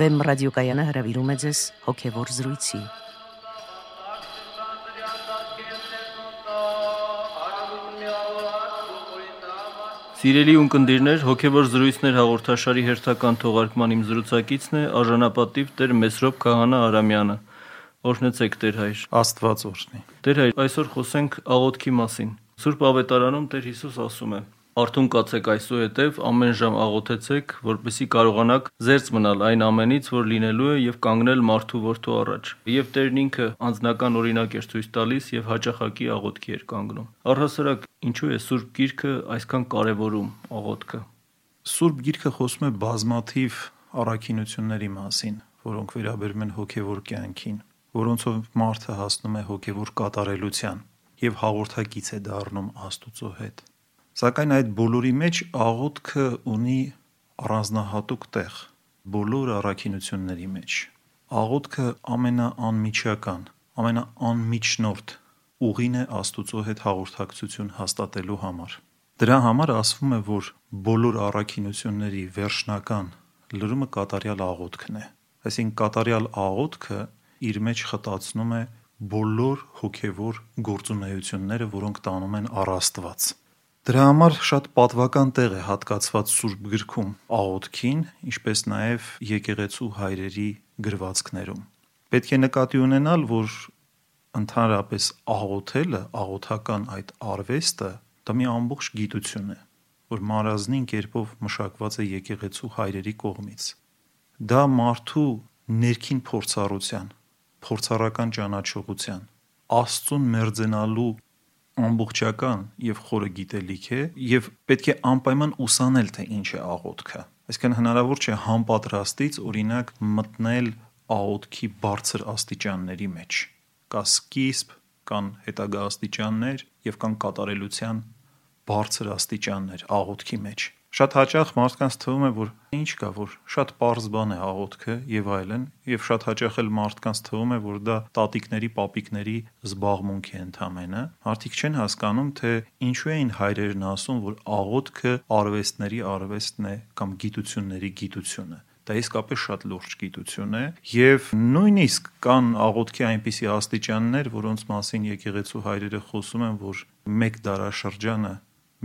Վեմ ռադիոկայանը հրավիրում է ձեզ հոգևոր զրույցի։ Սիրելի ունկնդիրներ, հոգևոր զրույցներ հաղորդաշարի հերթական թողարկման իմ զրուցակիցն է արժանապատիվ Տեր Մեսրոպ Քահանա Արամյանը։ Օրհնեցեք Տեր հայր։ Աստված օրհնի։ Տեր հայր, այսօր խոսենք աղոթքի մասին։ Սուրբ Ավետարանում Տեր Հիսուս ասում է. Արթուն կացեք այսուհետև ամեն ժամ աղոթեցեք, որպեսզի կարողանաք զերծ մնալ այն ամենից, որ լինելու է եւ կանգնել մարդու որդու առաջ։ Եվ Տերն ինքը անձնական օրինակ էր ցույց տալիս եւ հաճախակի աղոթքի էր կանգնում։ Առհասարակ, ինչու է Սուրբ Գիրքը այսքան կարեւորում աղոթքը։ Սուրբ Գիրքը խոսում է բազմաթիվ առաքինությունների մասին, որոնք վերաբերում են հոգևոր կյանքին, որոնցով մարդը հասնում է հոգևոր կատարելության եւ հաղորդակից է դառնում Աստուծո հետ։ Սակայն այդ բոլորի մեջ աղոթքը ունի առանձնահատուկ տեղ բոլոր առաքինությունների մեջ։ Աղոթքը ամենաանմիջական, ամենաանմիջնորդ ուղին է Աստուծո հետ հաղորդակցություն հաստատելու համար։ Դրա համար ասվում է, որ բոլոր առաքինությունների վերջնական լրումը կատարյալ աղոթքն է։ Այսինքն կատարյալ աղոթքը իր մեջ խտացնում է բոլոր հոգևոր գործունեությունները, որոնք տանում են առ Աստված։ Դրա համար շատ պատվական տեղ է հատկացված Սուրբ գրքում աղոթքին, ինչպես նաև եկեղեցու հայրերի գրվածքներում։ Պետք է նկատի ունենալ, որ ընդհանրապես աղոթելը, աղոթական այդ արվեստը դա մի ամբողջ գիտություն է, որ մարազնին կերպով մշակված է եկեղեցու հայրերի կողմից։ Դա մարդու ներքին փորձառության, փորձառական ճանաչողության, Աստծուն մերձենալու ամբողջական եւ խորը գիտելիք է եւ պետք է անպայման ուսանել թե ինչ է աղոթքը այսինքն հնարավոր չէ համապատրաստից օրինակ մտնել աղոթքի բարձր աստիճանների մեջ կա սկիզբ կան հետագա աստիճաններ եւ կան կատարելության բարձր աստիճաններ աղոթքի մեջ Շատ հաճախ մարդկանց թվում է, որ ինչ կա, որ շատ པարզ բան է աղոթքը եւ այլն, եւ շատ հաճախ էլ մարդկանց թվում է, որ դա տատիկների, պապիկների զբաղմունք է ընդամենը։ Մարդիկ չեն հասկանում, թե ինչու էին հայրերն ասում, որ աղոթքը արվեստների արվեստն է կամ գիտությունների գիտությունը դա իսկապես շատ լուրջ գիտություն է եւ նույնիսկ կան աղոթքի այնպիսի աստիճաններ, որոնց մասին եկեղեցու հայրերը խոսում են, որ մեկ դարաշրջանը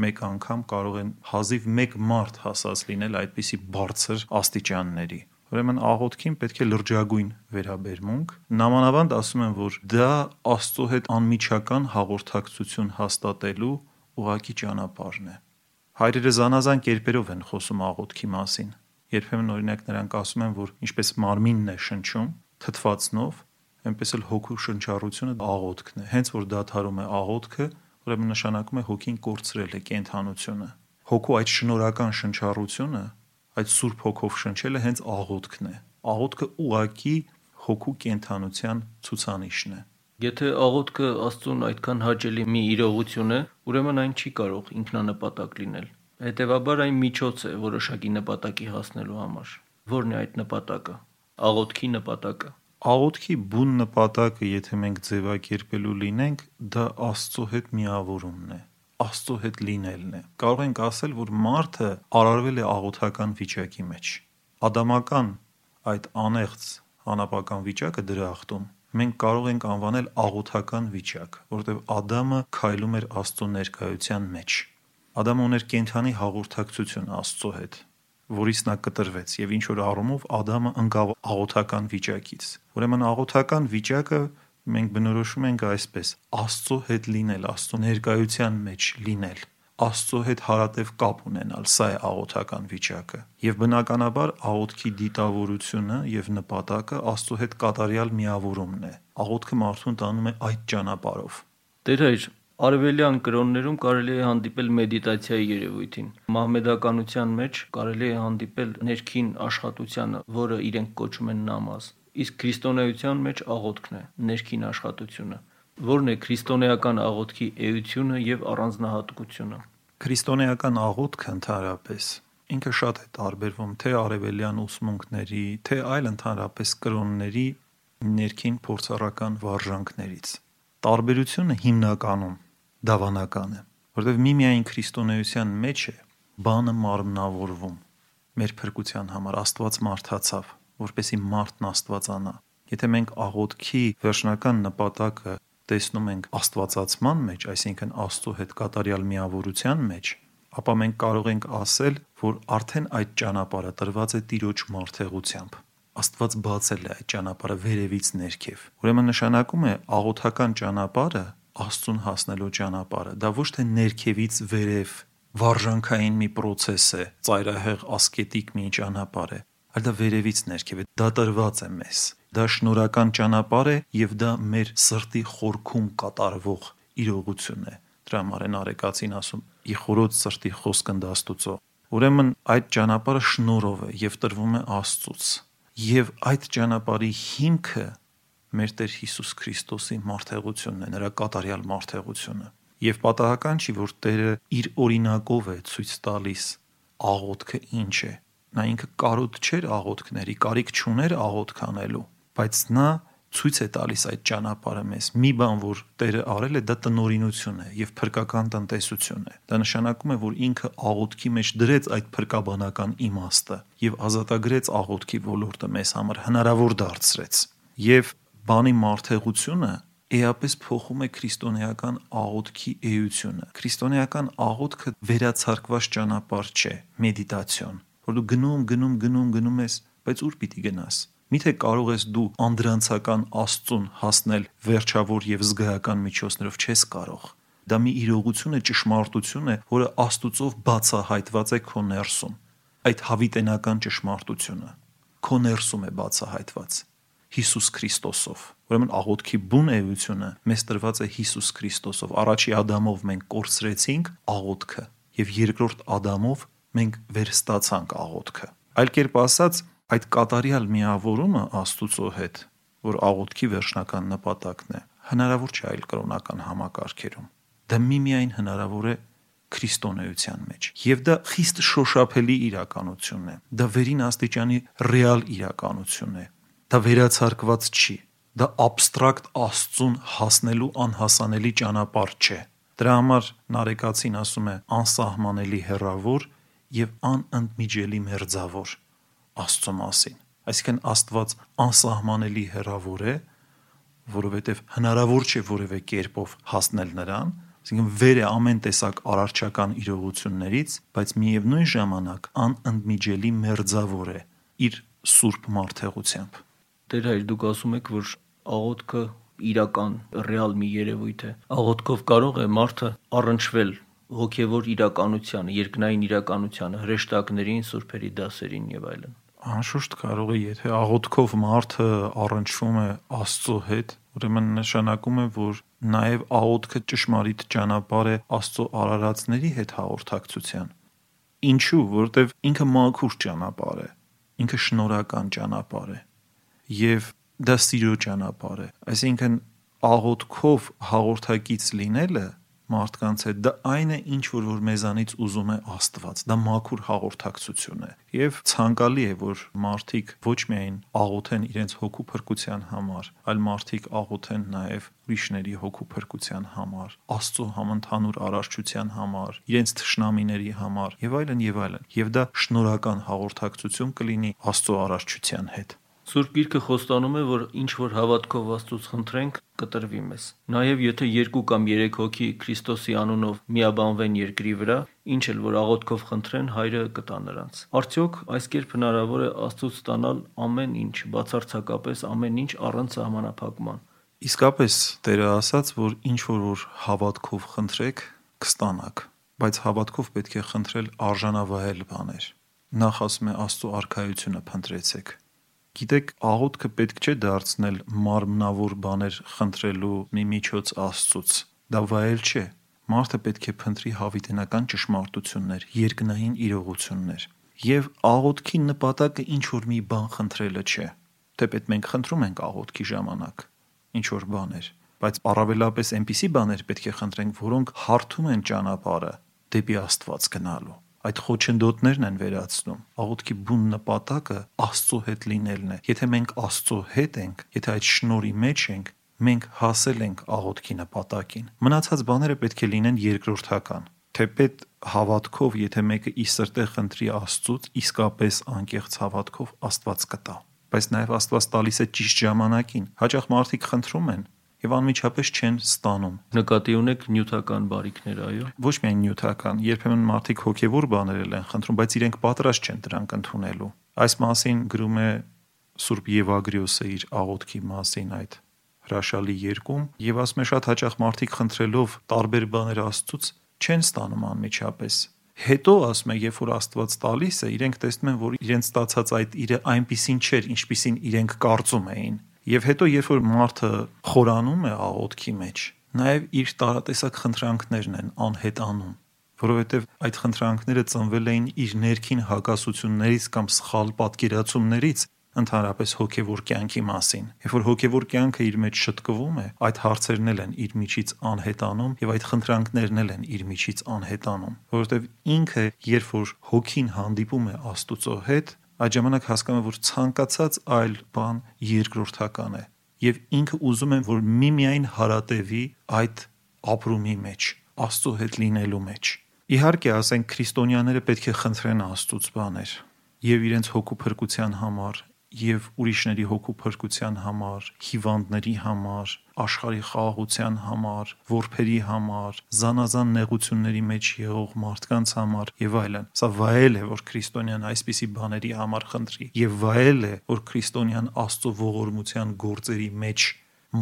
մեկ անգամ կարող են հազիվ մեկ մարդ հասած լինել այդպիսի բարձր աստիճանների։ Ուրեմն աղոթքին պետք է լրջագույն վերաբերմունք։ Նամանավանդ ասում են, որ դա Աստծո հետ անմիջական հաղորդակցություն հաստատելու ուղակի ճանապարհն է։ Հայրերը զանազան կերպերով են խոսում աղոթքի մասին։ Երբեմն օրինակ նրանք ասում են, որ ինչպես մարմինն է շնչում թթվածնով, այնպես էլ հոգու շնչառությունը աղոթքն է։ Հենց որ դադարում է աղոթքը, ուրեմն նշանակում է հոգին կորցրել է կենթանությունը։ Հոգու այդ շնորհական շնչառությունը, այդ սուրբ հոգով շնչելը հենց աղոթքն է։ Աղոթքը ուղակի հոգու կենթանության ցուցանիշն է։ Եթե աղոթքը Աստծուն այդքան հաճելի մի իրողություն է, ուրեմն այն չի կարող ինքնանպատակ լինել։ Հետևաբար այն միջոց է որոշակի նպատակի հասնելու համար։ Որն է այդ նպատակը։ Աղոթքի նպատակը աղոթքի բուն նպատակը, եթե մենք ձևակերպելու լինենք, դա Աստծո հետ միավորումն է, Աստծո հետ լինելն է։ Կարող ենք ասել, որ մարդը արարվել է աղոթական վիճակի մեջ։ Ադամական այդ անեղծ անապական վիճակը դրախտում մենք կարող ենք անվանել աղոթական վիճակ, որտեղ Ադամը քայլում էր Աստծո ներկայության մեջ։ Ադամը ուներ կենթանի հաղորդակցություն Աստծո հետ, որից նա կտրվեց եւ ինչ որ առումով Ադամը ընկավ աղոթական վիճակից։ Ուրեմն աղոթական վիճակը մենք բնորոշում ենք այսպես. Աստծո հետ լինել, Աստծո ներկայության մեջ լինել, Աստծո հետ հարատև կապ ունենալ, սա է աղոթական վիճակը։ Եվ բնականաբար աղոթքի դիտավորությունը եւ նպատակը Աստծո հետ կատարյալ միավորումն է։ Աղոթքը մարդուն տանում է այդ ճանապարհով։ Տեր հայր, Արևելյան կրոններում կարելի է հանդիպել մեդիտացիայի երևույթին։ Մահմեդականության մեջ կարելի է հանդիպել ներքին աշխատությանը, որը իրենք կոչում են նամազ։ Իսկ քրիստոնեության մեջ աղոթքն է, ներքին աշխատությունը։ Որն է քրիստոնեական աղոթքի էությունը եւ առանձնահատկությունը։ Քրիստոնեական աղոթքը ընդհանրապես ինքը շատ է տարբերվում թե արևելյան ուսմունքների, թե այլ ընդհանրապես կրոնների ներքին փորձառական վարժանքներից։ Տարբերությունը հիմնականում դավանական է, որովհետև միմիայն քրիստոնեության մեջ է բանը մարմնավորվում մեր փրկության համար Աստված մարդացավ որպեսի մարդն Աստվածանա։ Եթե մենք աղոթքի վերջնական նպատակը տեսնում ենք Աստվածացման մեջ, այսինքն Աստծո հետ կատարյալ միավորության մեջ, ապա մենք կարող ենք ասել, որ արդեն այդ ճանապարհը տրված է Տիրոջ մարդեղությամբ։ Աստված բացել է այդ ճանապարհը վերևից ներքև։ Ուրեմն նշանակում է աղոթական ճանապարհը Աստծուն հասնելու ճանապարհը։ Դա ոչ թե ներքևից վերև վարժանքային մի process է, ծայրահեղ ասկետիկ մի ճանապարհ է, այլ դա վերևից ներքև է, դա տրված է մեզ։ Դա շնորհական ճանապարհ է եւ դա մեր սրտի խորքում կատարվող իրողություն է։ Դրա համար են արեկացին ասում՝ «Ի խորոց սրտի խոսքն դաստուծո»։ Ուրեմն այդ ճանապարհը շնորհով է եւ տրվում է Աստծուց։ Եվ այդ ճանապարհի հիմքը մեր Տեր Հիսուս Քրիստոսի մարդեղությունն է, նրա կատարյալ մարդեղությունը։ Եվ պատահական չի, որ Տերը իր օրինակով է ցույց տալիս աղոթքը ինչ է։ Նա ինքը կարոտ չէր աղոթքների, կարիք չուներ աղոթք անելու, բայց նա ցույց է տալիս այդ ճանապարհը մեզ։ Մի բան, որ Տերը արել է, դա տնորինություն է եւ փրկական տնտեսություն է։ Դա նշանակում է, որ ինքը աղոթքի մեջ դրեց այդ փրկաբանական իմաստը եւ ազատագրեց աղոթքի ոլորտը մեզ համար հնարավոր դարձրեց։ Եվ բանի մարդեղությունը էապես փոխում է քրիստոնեական աղոթքի էությունը։ Քրիստոնեական աղոթքը վերացարկված ճանապարհ չէ, մեդիտացիոն, որ դու գնում, գնում, գնում, գնում ես, բայց ուր պիտի գնաս։ Միթե կարող ես դու անդրանցական Աստծուն հասնել վերջավոր եւ զգայական միջոցներով չես կարող։ Դա մի իրողություն է, ճշմարտություն է, որը Աստուծով բացահայտված է քո ներսում։ Այդ հավիտենական ճշմարտությունը քո ներսում է բացահայտված Հիսուս Քրիստոսով։ Ուրեմն աղոթքի բուն էությունը մեզ տրված է Հիսուս Քրիստոսով։ Առաջի Ադամով մենք կորցրեցինք աղոթքը եւ երկրորդ Ադամով մենք վերստացանք աղոթքը։ Այլ կերպ ասած, այդ կատարյալ միավորումը Աստուծո հետ, որ աղոթքի վերջնական նպատակն է, հնարավոր չէ այլ կրոնական համակարգերում։ Դա միմիայն հնարավոր է քրիստոնեության մեջ։ Եվ դա խիստ շոշափելի իրականություն է։ Դա վերին աստիճանի ռեալ իրականություն է։ Դա վերացարկված չի։ Դա абստրակտ Աստծուն հասնելու անհասանելի ճանապարհ չէ։ Դրա համար Նարեկացին ասում է անսահմանելի հերավոր եւ անընդմիջելի մերձավոր Աստծո մասին։ Այսինքն Աստված անսահմանելի հերավոր է, որովհետև հնարավոր չէ որևէ կերպով հասնել նրան, այսինքն վեր է ամեն տեսակ արարչական իրողություններից, բայց միևնույն ժամանակ անընդմիջելի մերձավոր է իր սուրբ մարդեղությամբ։ Տեր հայր դուք ասում եք, որ աղոթքը իրական ռեալ մի երևույթ է։ Աղոթքով կարող է մարդը առնչվել հոգևոր իրականությանը, երկնային իրականությանը, հրեշտակներին, սուրբերի դասերին եւ այլն անշուշտ կարող է, եթե աղոթքով մարդը առնչվում է Աստծո հետ, ուրեմն նշանակում է, որ նաև աղոթքը ճշմարիտ ճանապարհ է Աստծո արարածների հետ հաղորդակցության։ Ինչու, որովհետև ինքը մաքուր ճանապարհ է, ինքը շնորհական ճանապարհ է եւ դա սիրո ճանապարհ է։ Այսինքն աղոթքով հաղորդակից լինելը մարդկանց հետ, դա այն է, ինչ որ որ մեզանից ուզում է Աստված։ Դա մաքուր հաղորդակցություն է։ Եվ ցանկալի է, որ մարդիկ ոչ միայն աղոթեն իրենց հոգու փրկության համար, այլ մարդիկ աղոթեն նաև ուրիշների հոգու փրկության համար, Աստծո համընդհանուր արարչության համար, իրենց թշնամիների համար եւ այլն եւ այլն։ Եվ դա շնորհական հաղորդակցություն կլինի Աստծո արարչության հետ։ Սուրբ Գիրքը խոստանում է, որ ինչ որ հավատքով Աստծուց խնդրենք, կտրվի մեզ։ Նաև եթե երկու կամ երեք հոգի Քրիստոսի անունով միաբանվեն երկրի վրա, ինչ էլ որ աղոթքով խնդրեն, Հայրը կտա նրանց։ Արդյոք այս կերպ հնարավոր է Աստծուց ստանալ ամեն ինչ, բացարձակապես ամեն ինչ առանց սահմանափակման։ Իսկապես Տերը ասաց, որ ինչ որ հավատքով խնդրեք, կստանաք, բայց հավատքով պետք է խնդրել արժանավայել բաներ։ Նախ ասում է Աստծո արքայությունը փնտրեցեք Գիտեք, աղոթքը պետք չէ դարձնել մարմնավոր բաներ խնդրելու մի միջոց Աստծուց։ Դա վայել չէ։ Մարդը պետք է փնտրի հավիտենական ճշմարտություններ, երկնային իրողություններ։ Եվ աղոթքի նպատակը ինչ որ մի բան խնդրելը չէ։ Թեպետ մենք խնդրում ենք աղոթքի ժամանակ ինչ որ բաներ, բայց առավելապես այնպիսի բաներ պետք է խնդրենք, որոնք հարթում են ճանապարհը դեպի Աստված գնալու այդ խոչընդոտներն են վերացնում։ Աղոթքի բուն նպատակը Աստծո հետ լինելն է։ Եթե մենք Աստծո հետ ենք, եթե այդ շնորի մեջ ենք, մենք հասել ենք աղոթքի նպատակին։ Մնացած բաները պետք է լինեն երկրորդական։ Թեպետ հավատքով, եթե մեկը ի սրտե խնդրի Աստծուց, իսկապես անկեղծ հավատքով Աստված կտա։ բայց նաև Աստված տալիս է ճիշտ ժամանակին։ Հաճախ մարդիկ խնդրում են եւ անմիջապես չեն ստանում։ Նկատի ունեք նյութական բարիքներ, այո։ Ոչ միայն նյութական, երբեմն մարդիկ հոգեվոր բաներ են խնդրում, բայց իրենք պատրաստ չեն դրանք ընդունելու։ Այս մասին գրում է Սուրբ Եվագրիոսը իր աղոթքի մասին այդ հրաշալի երկում եւ ասում է շատ հաճախ մարդիկ խնդրելով տարբեր բաներ Աստծուց չեն ստանում անմիջապես հետո ասում է երբ որ Աստված տալիս է իրենք տեսնում են որ իրենց ստացած այդ իրը այնպեսին չէր ինչպեսին իրենք կարծում էին եւ հետո երբ որ մարդը խորանում է աղոթքի մեջ նաեւ իր տարատեսակ խնդրանքներն են անհետանում որովհետև այդ խնդրանքները ծնվել էին իր ներքին հակասություններից կամ սխալ պատկերացումներից ընդհանրապես հոգևոր կյանքի մասին։ Երբ որ հոգևոր կյանքը իր մեջ շտկվում է, այդ հարցերն էլ են իր միջից անհետանում եւ այդ խնդրանքներն էլ են իր միջից անհետանում, որովհետեւ ինքը երբ որ հոգին հանդիպում է Աստուծո հետ, այդ ժամանակ հասկանում որ ցանկացած այլ բան երկրորդական է եւ ինքը ուզում է որ միմիայն հարատեվի այդ ապրումի մեջ, Աստծո հետ լինելու մեջ։ Իհարկե, ասենք քրիստոնյաները պետք է խնդրեն Աստծուց բաներ եւ իրենց հոգու փրկության համար եւ ուրիշների հոգու փրկության համար, հիվանդների համար, աշխարհի խաղաղության համար, որբերի համար, զանազան նեղությունների մեջ եղող մարդկանց համար եւ այլն։ Սա վայել է, որ քրիստոնյան այսպիսի բաների համար խնդրի եւ վայել է, որ քրիստոնյան Աստծո ողորմության գործերի մեջ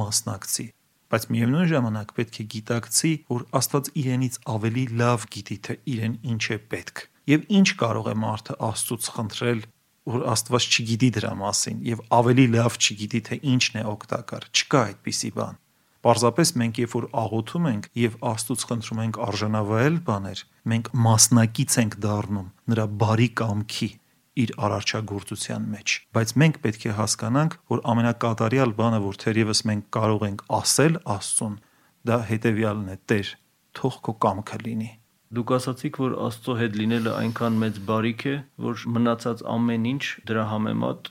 մասնակցի բայց միևնույն ժամանակ պետք է գիտակցի, որ Աստված իրենից ավելի լավ գիտի, թե իրեն ինչ է պետք եւ ինչ կարող է մարդը Աստծուց խնդրել որ Աստված չգիտի դրա մասին եւ ավելի լավ չգիտի թե ինչն է օգտակար։ Չկա այդպիսի բան։ Պարզապես մենք երբ որ աղոթում ենք եւ Աստծուց խնդրում ենք արժանավայել բաներ, մենք մասնակից ենք դառնում նրա բարի կամքի իր արարչագործության մեջ։ Բայց մենք պետք է հասկանանք, որ ամենակատարյալ բանը, որ թերևս մենք կարող ենք ասել Աստծուն, դա հետեւյալն է. Տեր, թող քո կամքը լինի Դուք ասացիք, որ Աստծո հետ լինելը այնքան մեծ բարիք է, որ մնացած ամեն ինչ դրա համեմատ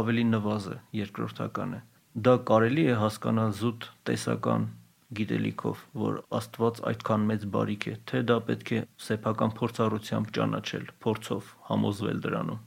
ավելի նվազ է, երկրորդական է։ Դա կարելի է հասկանալ զուտ տեսական գիտելիքով, որ Աստված այդքան մեծ բարիք է, թե դա պետք է սեփական փորձառությամբ ճանաչել, փորձով համոզվել դրանում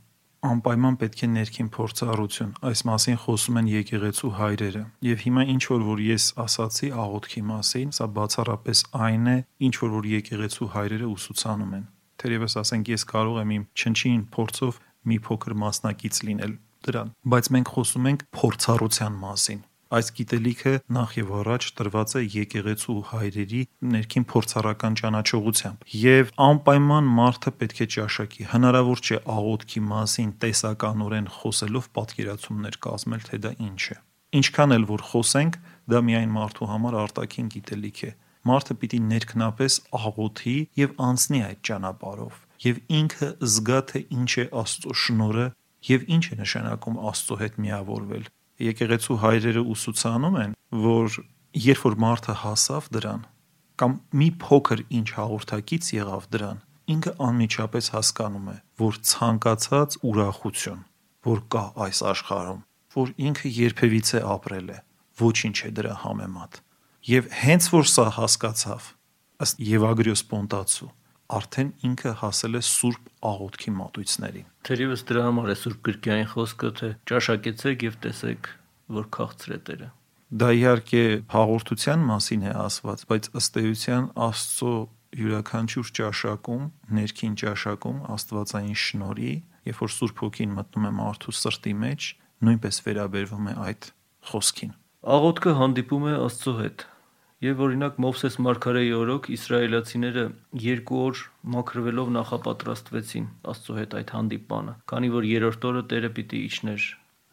անպայման պետք է ներքին փորձառություն։ Այս մասին խոսում են եկեղեցու հայրերը։ Եվ հիմա ինչ որ որ ես ասացի աղոթքի մասին, սա բացառապես այն է, ինչ որ որ եկեղեցու հայրերը ուսուցանում են։ Թերևս ասենք ես կարող եմ իմ չնչին փորձով մի փոքր մասնակից լինել դրան, բայց մենք խոսում ենք փորձառության մասին Այս գիտելիքը նախ եւ առաջ տրված է եկեղեցու հայրերի ներքին փորձառական ճանաչողությամբ եւ անպայման մարդը պետք է ճաշակի հնարավոր չէ աղոթքի մասին տեսականորեն խոսելով պատկերացումներ կազմել թե դա ինչ է ինչքան էլ որ խոսենք դա միայն մարդու համար արտաքին գիտելիք է մարդը պիտի ներքնապես աղոթի եւ անցնի այդ ճանապարհով եւ ինքը զգա թե ինչ է Աստծո շնորը եւ ինչ է նշանակում Աստծո հետ միավորվել եկեղեցու հայրերը ուսուցանում են, որ երբ որ մարդը հասավ դրան կամ մի փոքր ինչ հաղորդակից եղավ դրան, ինքը անմիջապես հասկանում է, որ ցանկացած ուրախություն, որ կա այս աշխարհում, որ ինքը երբևիցե ապրել է, ոչինչ է դրա համեմատ։ Եվ հենց որ սա հասկացավ, ըստ Եվագրիոս Պոնտացու, արդեն ինքը հասել է Սուրբ աղոթքի մատույցներին։ Թերևս դրա համար է Սուրբ Գրքային խոսքը, թե ճաշակեցեք եւ տեսեք, որ քաղցր է Տերը։ Դա իհարկե հաղորդության մասին է ասված, բայց ըստ էության Աստծո յուրաքանչյուր ճաշակում, ներքին ճաշակում Աստվածային շնորհի, երբ որ Սուրբ Հոգին մտնում է մարդու սրտի մեջ, նույնպես վերաբերվում է այդ խոսքին։ Աղոթքը հանդիպում է Աստծո հետ, Եվ օրինակ Մովսես Մարգարեի օրոք իսրայելացիները երկու օր մաքրվելով նախապատրաստվեցին Աստծո հետ այդ հանդիպանը, քանի որ երրորդ օրը Տերը պիտի իջներ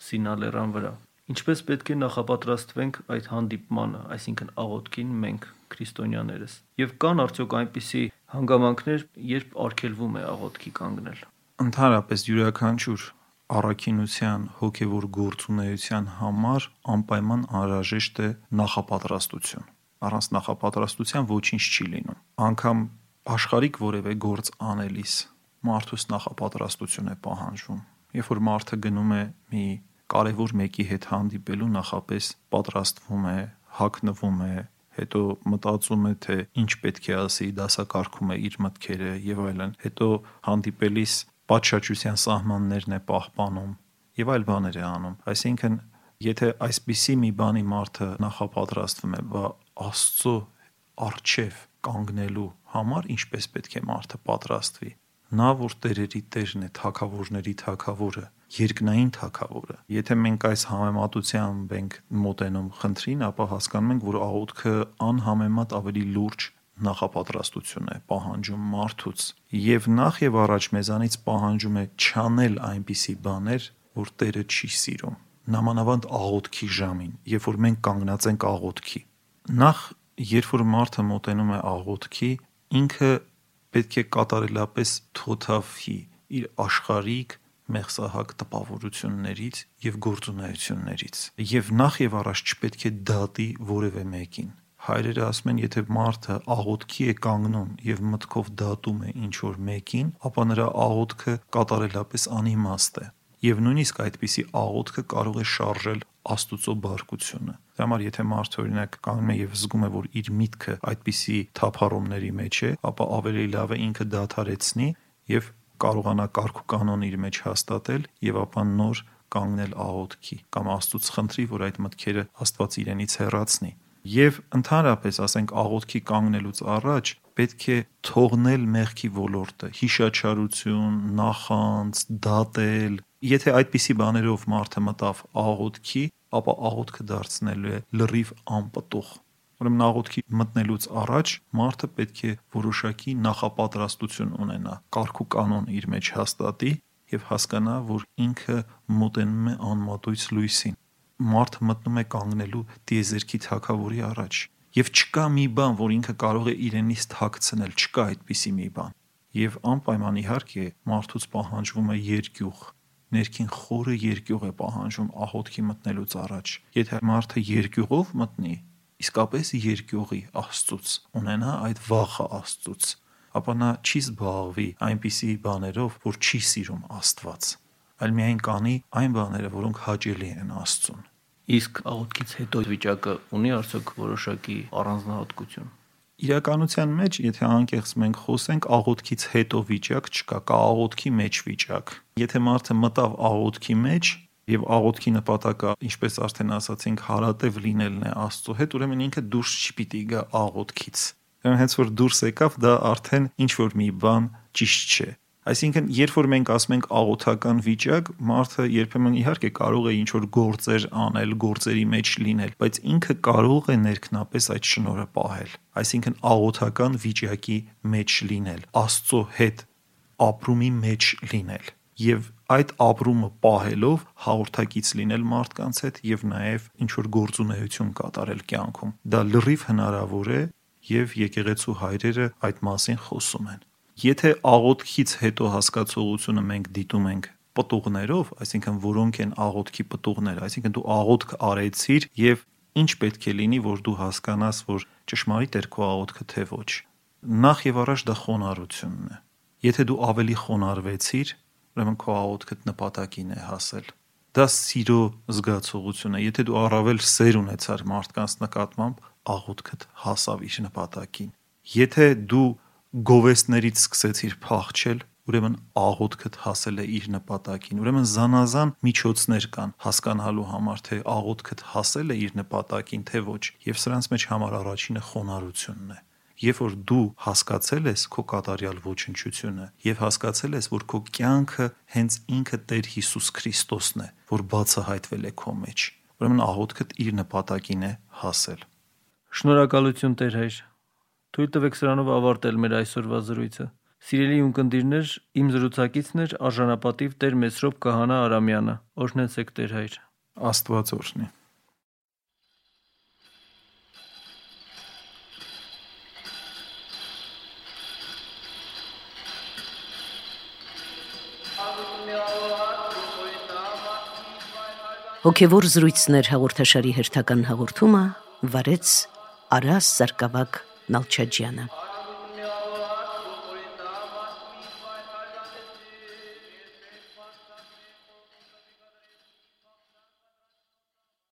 Սինա լեռան վրա։ Ինչպես պետք է նախապատրաստվենք այդ հանդիպմանը, այսինքն աղոթքին մենք քրիստոնյաներս։ Եվ կան արդյոք այնպիսի հանգամանքներ, երբ արգելվում է աղոթքի կանգնել։ Ընդհանրապես յուրաքանչյուր առաքինության հոգևոր գործունեության համար անպայման անհրաժեշտ է նախապատրաստություն առանց նախապատրաստության ոչինչ չի լինում։ Անկամ աշխարհիկ որևէ գործ անելիս մարդուս նախապատրաստություն է պահանջվում։ Երբ որ մարդը գնում է մի կարևոր մեկի հետ հանդիպելու նախապես պատրաստվում է, հակնվում է, հետո մտածում է թե ինչ պետք է ասի, դասակարգում է իր մտքերը եւ այլն։ Հետո հանդիպելիս պատշաճության սահմաններն է պահպանում եւ այլ բաներ է անում։ Այսինքն, եթե այսպիսի մի բանի մարդը նախապատրաստվում է, բա Աստծո արչև կանգնելու համար ինչպես պետք է մարդը պատրաստվի։ Նա որ տերերի տերն է, թակավորների թակավորը, երկնային թակավորը։ Եթե մենք այս համեմատությամբ ենք մոտենում խնդրին, ապա հասկանում ենք, որ աղոթքը անհամեմատ ավելի լուրջ նախապատրաստություն է պահանջում մարդուց եւ նախ եւ առաջ մեզանից պահանջում է չանել այնպիսի բաներ, որ Տերը չի սիրում։ Նամանավանդ աղոթքի ժամին, երբ որ մենք կանգնած ենք աղոթքի։ Նախ երբ որ մարդը մոտենում է աղոթքի, ինքը պետք է կատարելապես թոթափի իր աշխարհիկ մեղսահակ տպավորություններից եւ գործունեություններից եւ նախ եւ առաջ չպետք է դատի որևէ մեկին հայրերը ասում են, եթե մարդը աղոթքի է կանգնում եւ մտքով դատում է ինչ որ մեկին, ապա նրա աղոթքը կատարելապես անիմաստ է։ Եվ նույնիսկ այդպիսի աղոթքը կարող է շարժել Աստուծո բարկությունը։ Դրա համար եթե մարդը օրինակ կանգնում է եւ զգում է, որ իր միտքը այդպիսի թափառումների մեջ է, ապա ավելի լավ է ինքը դադարեցնի եւ կարողանա կարգ ու կանոն իր մեջ հաստատել եւ ապա նոր կանգնել աղոթքի կամ Աստծուց խնդրի, որ այդ մտքերը Աստված իրենից հեռացնի։ Եվ ընդհանրապես, ասենք, աղոթքի կանգնելուց առաջ պետք է թողնել մեղքի ոլորտը՝ հիշաչարություն, նախանց, դատել։ Եթե այդպիսի բաներով մարդը մտավ աղոթքի, ապա աղոթքը դարձնելու է լրիվ անպտուղ։ Ուրեմն աղոթքի մտնելուց առաջ մարդը պետք է որոշակի նախապատրաստություն ունենա, կարգ ու կանոն իր մեջ հաստատի եւ հասկանա, որ ինքը մոտենում է անմատույց լույսին մարդը մտնում է կանգնելու տիեզերքի թակավորի առաջ եւ չկա մի բան, որ ինքը կարող է իրենից թաքցնել, չկա այդպիսի մի բան։ Եվ անպայման իհարկե մարդուց պահանջվում է երկյուղ, ներքին խորը երկյուղ է պահանջում աղոթքի մտնելուց առաջ։ Եթե մարդը երկյուղով մտնի, իսկապես երկյուղի Աստծուց, ունենա այդ վախը Աստծուց, ապա նա չի զբաղվի այնպիսի բաներով, որ չի սիրում Աստված այլ միայն կանի այն բաները, որոնք հաճելի են Աստծուն։ Իսկ աղոթքից հետո վիճակը ունի արդյոք որոշակի առանձնահատկություն։ Իրականության մեջ, եթե անկեղծ մենք խոսենք, աղոթքից հետո վիճակ չկա, կա աղոթքի մեջ վիճակ։ Եթե մարդը մտավ աղոթքի մեջ, եւ աղոթքի նպատակը, ինչպես արդեն ասացինք, հարատև լինելն է Աստծո հետ, ուրեմն ինքը դուրս չպիտի գա աղոթքից։ Ուրեմն հենց որ դուրս եկավ, դա արդեն ինչ որ մի բան ճիշտ չէ։ Այսինքն, երբ որ մենք ասում ենք աղոթական վիճակ, մարդը երբեմն իհարկե կարող է ինչ-որ գործեր անել, գործերի մեջ լինել, բայց ինքը կարող է ներքնապես այդ շնորհը պահել։ Այսինքն աղոթական վիճակի մեջ լինել, Աստծո հետ ապրումի մեջ լինել եւ այդ ապրումը պահելով հաղորդակից լինել մարդկանց հետ եւ նաեւ ինչ որ գործունեություն կատարել կյանքում։ Դա լրիվ հնարավոր է եւ եկեղեցու հայրերը այդ մասին խոսում են։ Եթե աղոթքից հետո հասկացողությունը մենք դիտում ենք պտուղներով, այսինքն որոնք են աղոթքի պտուղները, այսինքն դու աղոթք արեցիր եւ ինչ պետք է լինի, որ դու հասկանաս, որ ճշմարիտ էր քո աղոթքը թե ոչ։ Նախ եւ առաջ դա խոնարհությունն է։ Եթե դու ավելի խոնարհվեցիր, ուրեմն քո աղոթքը նպատակին է հասել։ Դա սիրո զգացողություն է։ Եթե դու առավել սեր ունեցար մարդկանց նկատմամբ, աղոթքդ հասավ իր նպատակին։ Եթե դու գովեստներից սկսեցիր փախչել, ուրեմն աղոթքդ հասել է իր նպատակին։ Ուրեմն զանազան միջոցներ կան հասկանալու համար, թե աղոթքդ հասել է իր նպատակին, թե ոչ։ Եվ սրանց մեջ համար առաջինը խոնարհությունն է։ Երբ որ դու հասկացել ես քո կատարյալ ոչնչությունը եւ հասկացել ես, որ քո կյանքը հենց ինքը Տեր Հիսուս Քրիստոսն է, որ բացահայտվել է քո մեջ, ուրեմն աղոթքդ իր նպատակին է հասել։ Շնորհակալություն Տեր հայր Թույլ տվեք սրանով ավարտել մեր այսօրվա զրույցը։ Սիրելի ունկնդիրներ, իմ զրուցակիցն էր արժանապատիվ Տեր Մեսրոպ Կահանա Արամյանը։ Օրհնեցեք Տեր հայր։ Աստված օրհնի։ Հոգևոր զրույցներ հաղորդաշարի հերթական հաղորդումը վարեց Արաս – молча Джана.